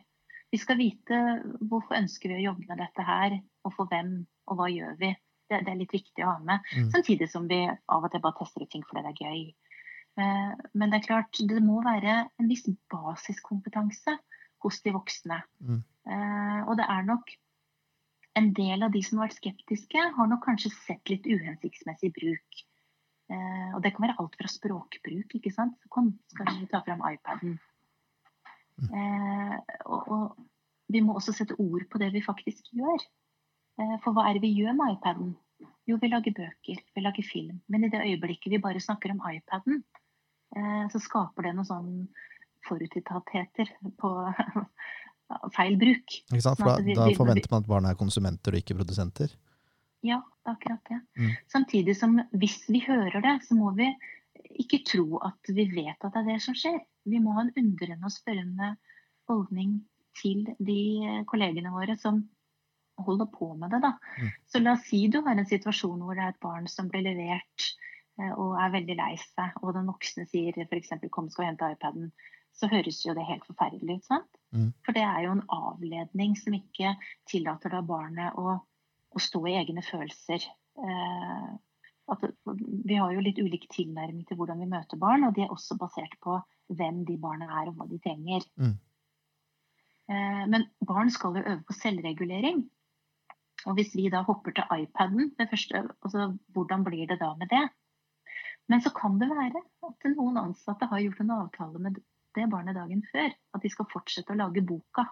Vi skal vite hvorfor ønsker vi å jobbe med dette her, og for hvem, og hva gjør vi. Det, det er litt viktig å ha med. Mm. Samtidig som vi av og til bare tester ut ting fordi det er gøy. Eh, men det er klart, det må være en viss basiskompetanse hos de voksne. Mm. Eh, og det er nok en del av de som har vært skeptiske, har nok kanskje sett litt uhensiktsmessig bruk. Eh, og det kan være alt fra språkbruk, ikke sant. Så kom, skal vi ta fram iPaden. Eh, og, og, vi må også sette ord på det vi faktisk gjør. Eh, for hva er det vi gjør med iPaden? Jo, vi lager bøker, vi lager film. Men i det øyeblikket vi bare snakker om iPaden, så skaper det noen sånn forutinntattheter på feil bruk. Ikke sant? For da, da forventer man at barna er konsumenter og ikke produsenter? Ja, det er akkurat det. Mm. Samtidig som hvis vi hører det, så må vi ikke tro at vi vet at det er det som skjer. Vi må ha en undrende og spørrende holdning til de kollegene våre som holder på med det. Da. Mm. Så la oss si du har en situasjon hvor det er et barn som blir levert eh, og er veldig lei seg, og den voksne sier f.eks. 'kom, skal hente iPaden', så høres jo det helt forferdelig ut. sant? Mm. For det er jo en avledning som ikke tillater da barnet å, å stå i egne følelser. Eh, at, vi har jo litt ulik tilnærming til hvordan vi møter barn, og de er også basert på hvem de barna er og hva de trenger. Mm. Eh, men barn skal jo øve på selvregulering. Og hvis vi da hopper til iPaden, det første, altså, hvordan blir det da med det? Men så kan det være at noen ansatte har gjort en avtale med det barnet dagen før. At de skal fortsette å lage boka.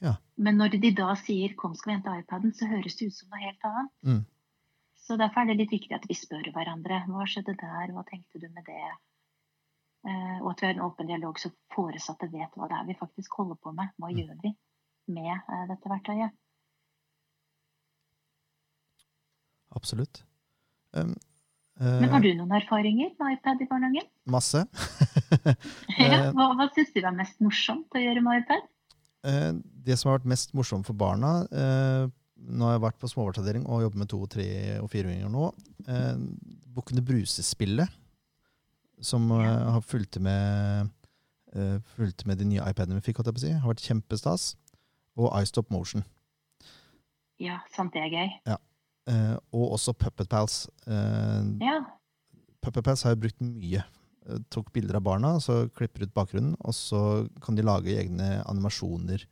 Ja. Men når de da sier 'kom, skal vi hente iPaden', så høres det ut som noe helt annet. Mm. Så derfor er det litt viktig at vi spør hverandre. Hva skjedde der? Hva tenkte du med det? Eh, og at vi har en åpen dialog så foresatte vet hva det er vi faktisk holder på med. Hva mm. gjør vi med eh, dette verktøyet? Absolutt. Um, men har du noen erfaringer med iPad i barnehagen? Masse. ja, hva hva syns du var mest morsomt å gjøre med iPad? Eh, det som har vært mest morsomt for barna eh, Nå har jeg vært på småbarnsavdeling og jobber med to, tre og fireåringer nå. Eh, Bukkene Bruse-spillet, som har fulgt med, fulgt med de nye iPadene vi fikk, si, har vært kjempestas. Og iStop Motion. Ja, sant det er gøy. Ja. Uh, og også Puppet Pals. Uh, ja. Puppet Pals har jeg brukt mye. Uh, tok bilder av barna, så klipper ut bakgrunnen, og så kan de lage egne animasjoner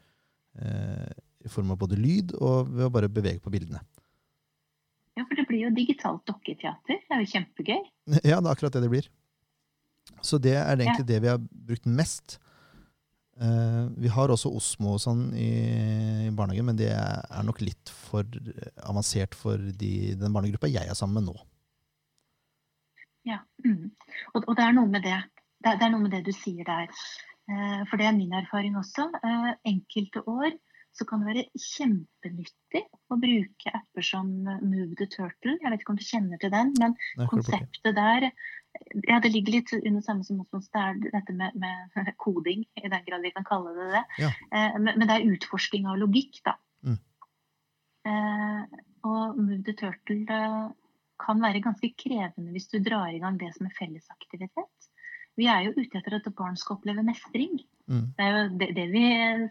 i form av både lyd og ved å bare bevege på bildene. Ja, for det blir jo digitalt dokketeater. Det er jo kjempegøy. Ja, det er akkurat det det blir. Så det er egentlig ja. det vi har brukt mest. Uh, vi har også Osmo og sånn i, i, barnehagen, men det er nok litt for avansert for de, den barnegruppa jeg er sammen med nå. Ja, mm. og, og, det er noe med det. Det det er noe med det du sier der. Uh, for det er min erfaring også. Uh, enkelte år så kan det være kjempenyttig å bruke apper som Move the Turtle. Jeg vet ikke om du kjenner til den, men konseptet der ja, det ligger litt under samme som hos det er dette med, med, koding, i den grad vi kan kalle det det. Ja. Eh, men, men, det er utforsking av logikk, da. Mm. Eh, og Move the Turtle eh, kan være ganske krevende hvis du drar i gang det som er fellesaktivitet. Vi er jo ute etter at barn skal oppleve mestring. Mm. Det er jo det, det, vi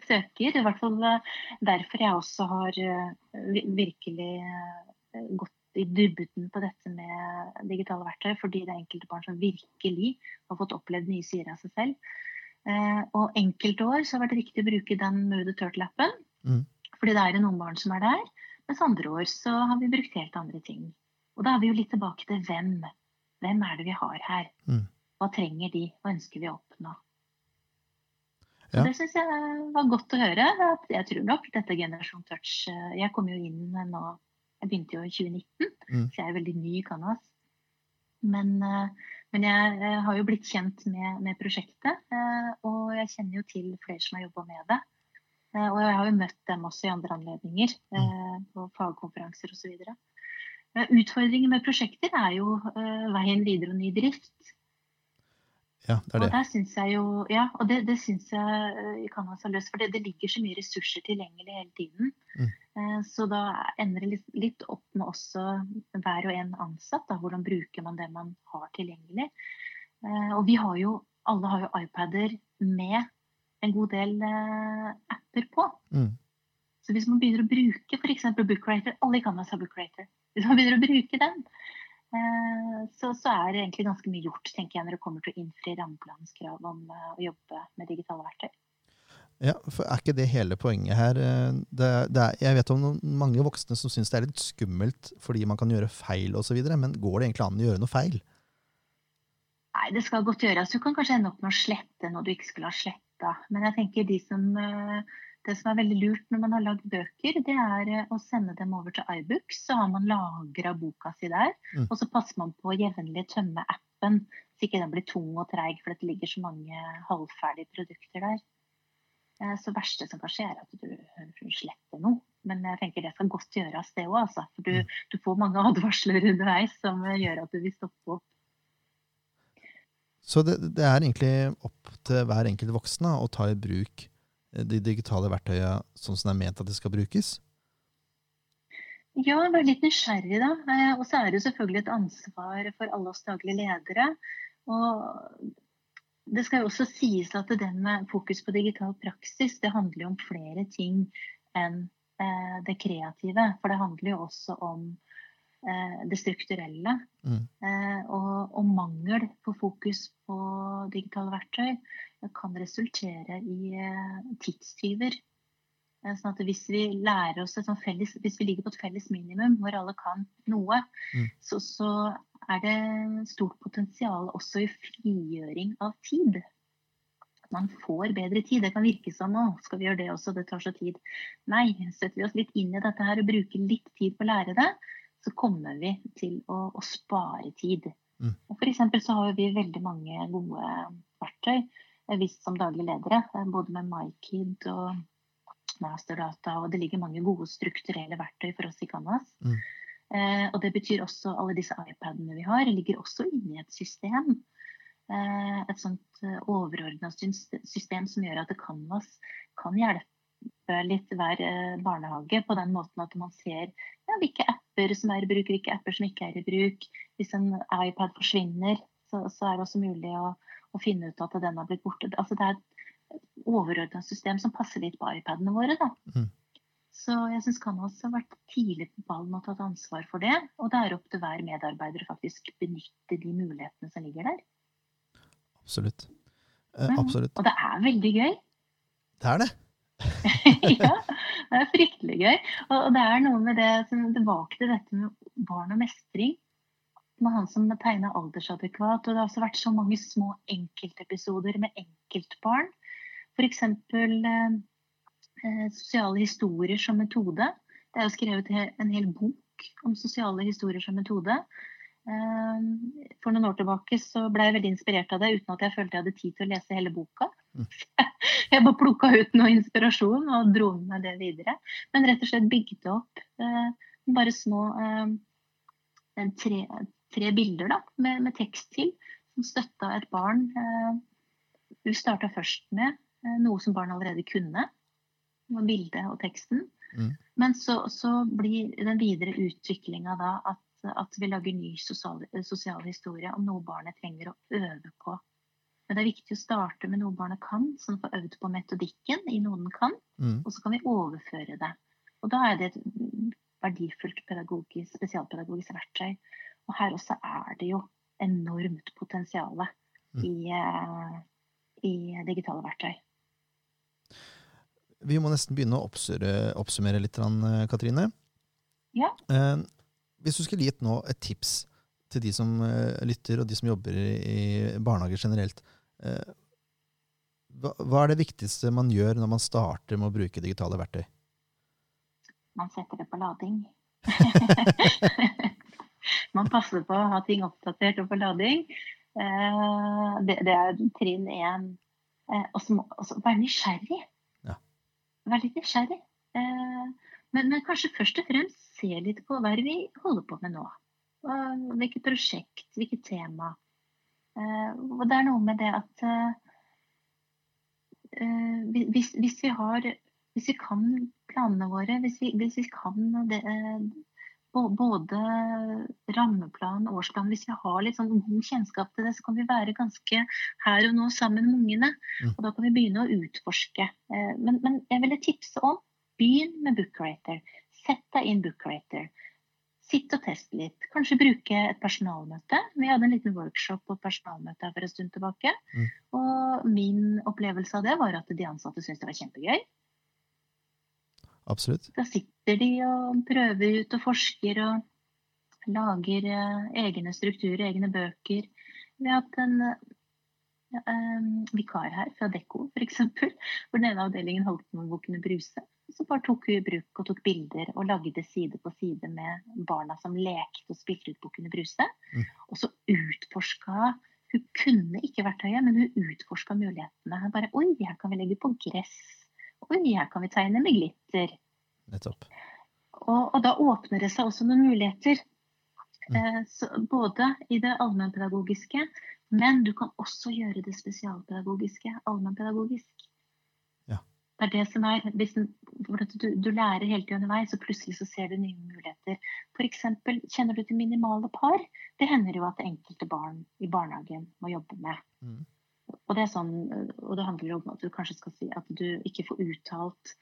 søker. I hvert fall eh, derfor jeg også har eh, virkelig gått i dybden på dette med digitale verktøy, fordi det er enkelte barn som virkelig har fått opplevd nye sider av seg selv. Eh, og enkelte år så har det vært riktig å bruke den Mood Turtle-appen, mm. fordi det er noen barn som er der. Mens andre år så har vi brukt helt andre ting. Og da er vi jo litt tilbake til hvem. Hvem er det vi har her? Mm. Hva trenger de? Hva ønsker vi å oppnå? Ja. Det syns jeg var godt å høre. Jeg tror nok dette Generasjon Touch eh, Jeg kom jo inn nå jeg begynte jo i 2019, mm. så jeg er veldig ny i Canvas. Men, eh, Men jeg eh, har jo blitt kjent med, med prosjektet, og jeg kjenner jo til flere som har jobba med det. Og jeg har jo møtt dem også i andre anledninger, eh, på fagkonferanser osv. Utfordringen med prosjekter er jo veien videre og ny drift. Ja, det er Og det. der synes jeg jo, ja, og det, det syns jeg eh, Canvas har løst. For det, det ligger så mye ressurser tilgjengelig hele tiden. Mm. Eh, Så da ender det litt, opp med også hver og en ansatt. Da, hvordan bruker man det man har tilgjengelig. Eh, Og vi har jo, alle har jo iPader med en god del apper på. Mm. Så hvis man begynner å bruke f.eks. Bookrater alle i Canvas har Bookwriter. Hvis man begynner å bruke den, så, så er det egentlig ganske mye gjort tenker jeg, når det kommer til å innfri rammeplanens krav om eh, å jobbe med digitale verktøy. Ja, for Er ikke det hele poenget her? Eh, Det, det er, jeg vet om mange voksne som syns det er litt skummelt fordi man kan gjøre feil osv., men går det egentlig an å gjøre noe feil? Nei, det skal godt gjøres. Du kan kanskje ende opp med å slette noe du ikke skulle ha sletta. Men jeg tenker de som, eh, det som er veldig lurt når man har lagd bøker, det er eh, å sende dem over til iBooks. Så har man lagra boka si der. Mm. Og så passer man på å jevnlig tømme appen, så ikke den blir tung og treig, for det ligger så mange halvferdige produkter der. Så Så verste som kan skje, er at du sletter noe. Men jeg tenker det skal godt gjøres, det òg. Altså. For du, Mm. du får mange advarsler underveis som eh, gjør at du vil stoppe opp. Så det, det er egentlig opp til hver enkelt voksne å ta i bruk eh, de digitale verktøyene sånn som det er ment at de skal brukes. Ja, vær litt nysgjerrig, da. Eh, Og så er det jo selvfølgelig et ansvar for alle oss daglige ledere. Og det skal jo også sies at det med fokus på digital praksis, det handler jo om flere ting enn eh, det kreative. For det handler jo også om det strukturelle. Mm. Eh, og, og mangel på fokus på digitale verktøy kan resultere i eh, tidstyver. Eh, Sånn at hvis vi felles, hvis vi ligger på et felles minimum hvor alle kan noe, Mm. så, så er det stort potensial også i frigjøring av tid. Man får bedre tid. Det kan virke som å, skal vi gjøre det også, det tar så tid. Nei, setter vi oss litt inn i dette her og bruker litt tid på å lære det, så kommer vi til å, å spare tid. Mm. F.eks. Så har vi veldig mange gode verktøy, eh, vi som daglige ledere, eh, både med MyKid og Masterdata, og det ligger mange gode strukturelle verktøy for oss i Canvas. Mm. Eh, og det betyr også alle disse iPadene vi har, ligger også inne i et system. Eh, et sånt eh, overordna system som gjør at Canvas kan hjelpe litt hver eh, barnehage på den måten at man ser ja, hvilke apper som er i bruk, hvilke apper som ikke er i bruk. Hvis en iPad forsvinner, så, så er det også mulig å, å finne ut at den har blitt borte. Altså, det er et overordna system som passer litt på iPadene våre. Mm. Så jeg syns Canvas har vært tidlig på ballen og tatt ansvar for det. Og det er opp til hver medarbeider å faktisk benytte de mulighetene som ligger der. Absolutt. Eh, absolutt. absolutt. Og det er veldig gøy. Det er det. ja, det er fryktelig gøy. Og, det er noe med det som tilbake til dette med barn og mestring. Med han som tegna aldersadekvat. Og det har også vært så mange små enkeltepisoder med enkeltbarn. F.eks. Eh, eh, sosiale historier som metode. Det er jo skrevet en hel bok om sosiale historier som metode. Eh, For noen år tilbake så ble jeg veldig inspirert av det uten at jeg følte jeg hadde tid til å lese hele boka. Jeg bare plukka ut noe inspirasjon og dro med det videre. Men rett og slett bygde opp eh, bare små eh, tre, tre bilder da, med, med tekst til, som støtta et barn. Eh, vi starta først med eh, noe som barn allerede kunne, med bildet og teksten. Mm. Men så, så blir den videre utviklinga da at, at vi lager ny sosial, sosial historie om noe barnet trenger å øve på. Men det er viktig å starte med noe barnet kan, sånn de får øvd på metodikken i noe den kan, Mm. og så kan vi overføre det. Og da er det et verdifullt pedagogisk, spesialpedagogisk verktøy. Og her også er det jo enormt potensial Mm. i, eh, i digitale verktøy. Vi må nesten begynne å oppsummere, litt, eh, Katrine. Ja. Eh, hvis du skulle gitt nå et tips til de som lytter, og de som jobber i, barnehager generelt, hva, hva er det viktigste man gjør når man starter med å bruke digitale verktøy? Man setter det på lading. man passer på å ha ting oppdatert og på lading. Eh, det, det er trinn én. Eh, og så være nysgjerrig. Ja. Vær litt nysgjerrig. Eh, men, men kanskje først og fremst se litt på hva vi holder på med nå. Hvilket prosjekt, hvilket tema. Eh, og det er noe med det at eh, eh, hvis, hvis vi har Hvis vi kan planene våre, hvis vi, hvis vi kan det, både rammeplan og årsplan, hvis vi har litt sånn god kjennskap til det, så kan vi være ganske her og nå sammen med ungene. Mm. Og da kan vi begynne å utforske. Men, men jeg ville tipse om begynn med Bookrater. Sett deg inn Bookrater. Sitt og test litt. Kanskje bruke et personalmøte. Vi hadde en liten workshop på personalmøte for en stund tilbake. Mm. Og min opplevelse av det var at de ansatte syntes det var kjempegøy. Absolutt. Da sitter de og prøver ut og forsker og lager eh, egne strukturer, egne bøker. Vi har hatt en eh, eh, vikar her fra Dekko, f.eks. Hvor den ene avdelingen holdt på med Bukkene Bruse. Så bare tok hun i bruk og tok bilder og lagde side på side med barna som lekte og spilte ut Bukkene Bruse. Mm. Og så utforska Hun kunne ikke verktøyet, men hun utforska mulighetene. Hun bare Oi, her kan vi legge på gress. Oi, her kan vi tegne med glitter. Nettopp. Og, og da åpner det seg også noen muligheter. Mm. Eh, så både i det allmennpedagogiske, men du kan også gjøre det spesialpedagogiske allmennpedagogisk. Det er det som er, du, du lærer hele tiden underveis, og plutselig så ser du nye muligheter. F.eks. kjenner du til minimale par? Det hender jo at enkelte barn i barnehagen må jobbe med. Mm. Og det, er sånn, og det handler om at du kanskje skal si at du ikke får uttalt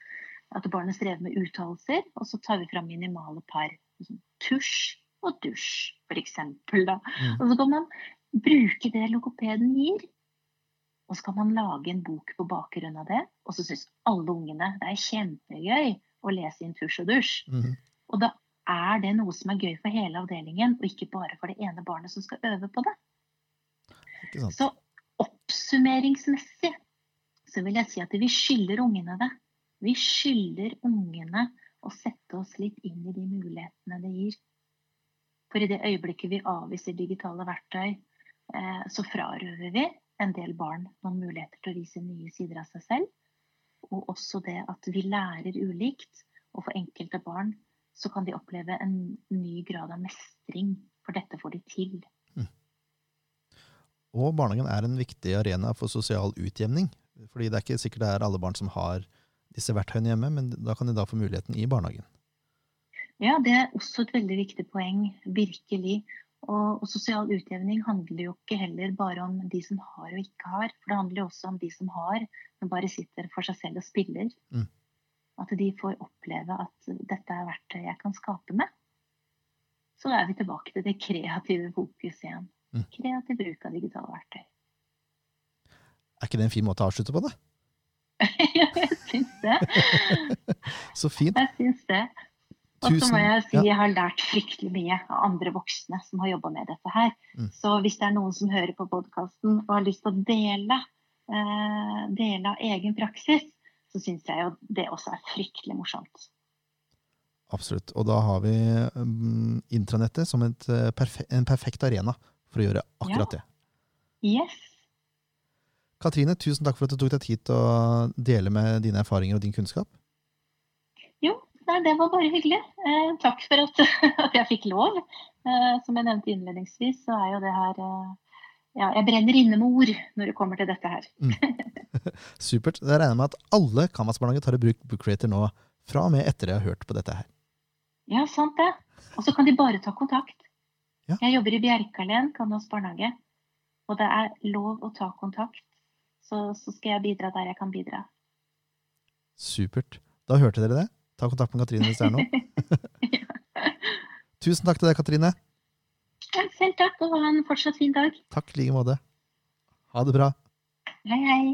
At barnet strever med uttalelser, og så tar vi fram minimale par. Sånn Tusj og dusj, f.eks. Mm. Og så kan man bruke det logopeden gir. Og så kan man lage en bok på bakgrunn av det. Og så syns alle ungene det er kjempegøy å lese inn tusj og dusj. Mhm. Og da er det noe som er gøy for hele avdelingen, og ikke bare for det ene barnet som skal øve på det. Ikke sant? Så oppsummeringsmessig så vil jeg si at vi skylder ungene det. Vi skylder ungene å sette oss litt inn i de mulighetene det gir. For i det øyeblikket vi avviser digitale verktøy, eh, så frarøver vi en del barn noen muligheter til å vise nye sider av seg selv. Og også det at vi lærer ulikt. Og for enkelte barn så kan de oppleve en ny grad av mestring. For dette får de til. Og barnehagen er en viktig arena for sosial utjevning. Fordi det er ikke sikkert det er alle barn som har disse verktøyene hjemme, men da kan de da få muligheten i barnehagen. Ja, det er også et veldig viktig poeng. Virkelig. Og, og sosial utjevning handler jo ikke heller bare om de som har og ikke har. For det handler jo også om de som har, men bare sitter for seg selv og spiller. Mm. At de får oppleve at dette er verktøy jeg kan skape med. Så er vi tilbake til det kreative fokuset igjen. Mm. Kreativ bruk av digitale verktøy. Er ikke det en fin måte å avslutte på, da? jeg syns det. Så fint. Jeg syns det. Og så må jeg si ja. jeg har lært fryktelig mye av andre voksne som har jobba med dette her. Mm. Så hvis det er noen som hører på podkasten og har lyst til å dele, eh, dele av egen praksis, så syns jeg jo det også er fryktelig morsomt. Absolutt. Og da har vi um, intranettet som et, eh, en perfekt arena for å gjøre akkurat det. Yes. Katrine, tusen takk for at du tok deg tid til å dele med dine erfaringer og din kunnskap. Nei, det var bare hyggelig. Eh, takk for at, at jeg fikk lov. Eh, som jeg nevnte innledningsvis, så er jo det her eh, Ja, jeg brenner inne med ord når det kommer til dette her. Supert. Jeg regner med at alle Canvas-barnehager tar i bruk Book Creator nå fra og med etter de har hørt på dette her. Ja, sant det. Og så kan de bare ta kontakt. Ja. Jeg jobber i Bjerkalen, Kanås barnehage. Og det er lov å ta kontakt. Så, så skal jeg bidra der jeg kan bidra. Supert. Da hørte dere det. Ta kontakt med Katrine hvis det er noe. Tusen takk til deg, Katrine. Ja, selv takk, og ha en fortsatt fin dag. Takk i like måte. Ha det bra. Hei, hei.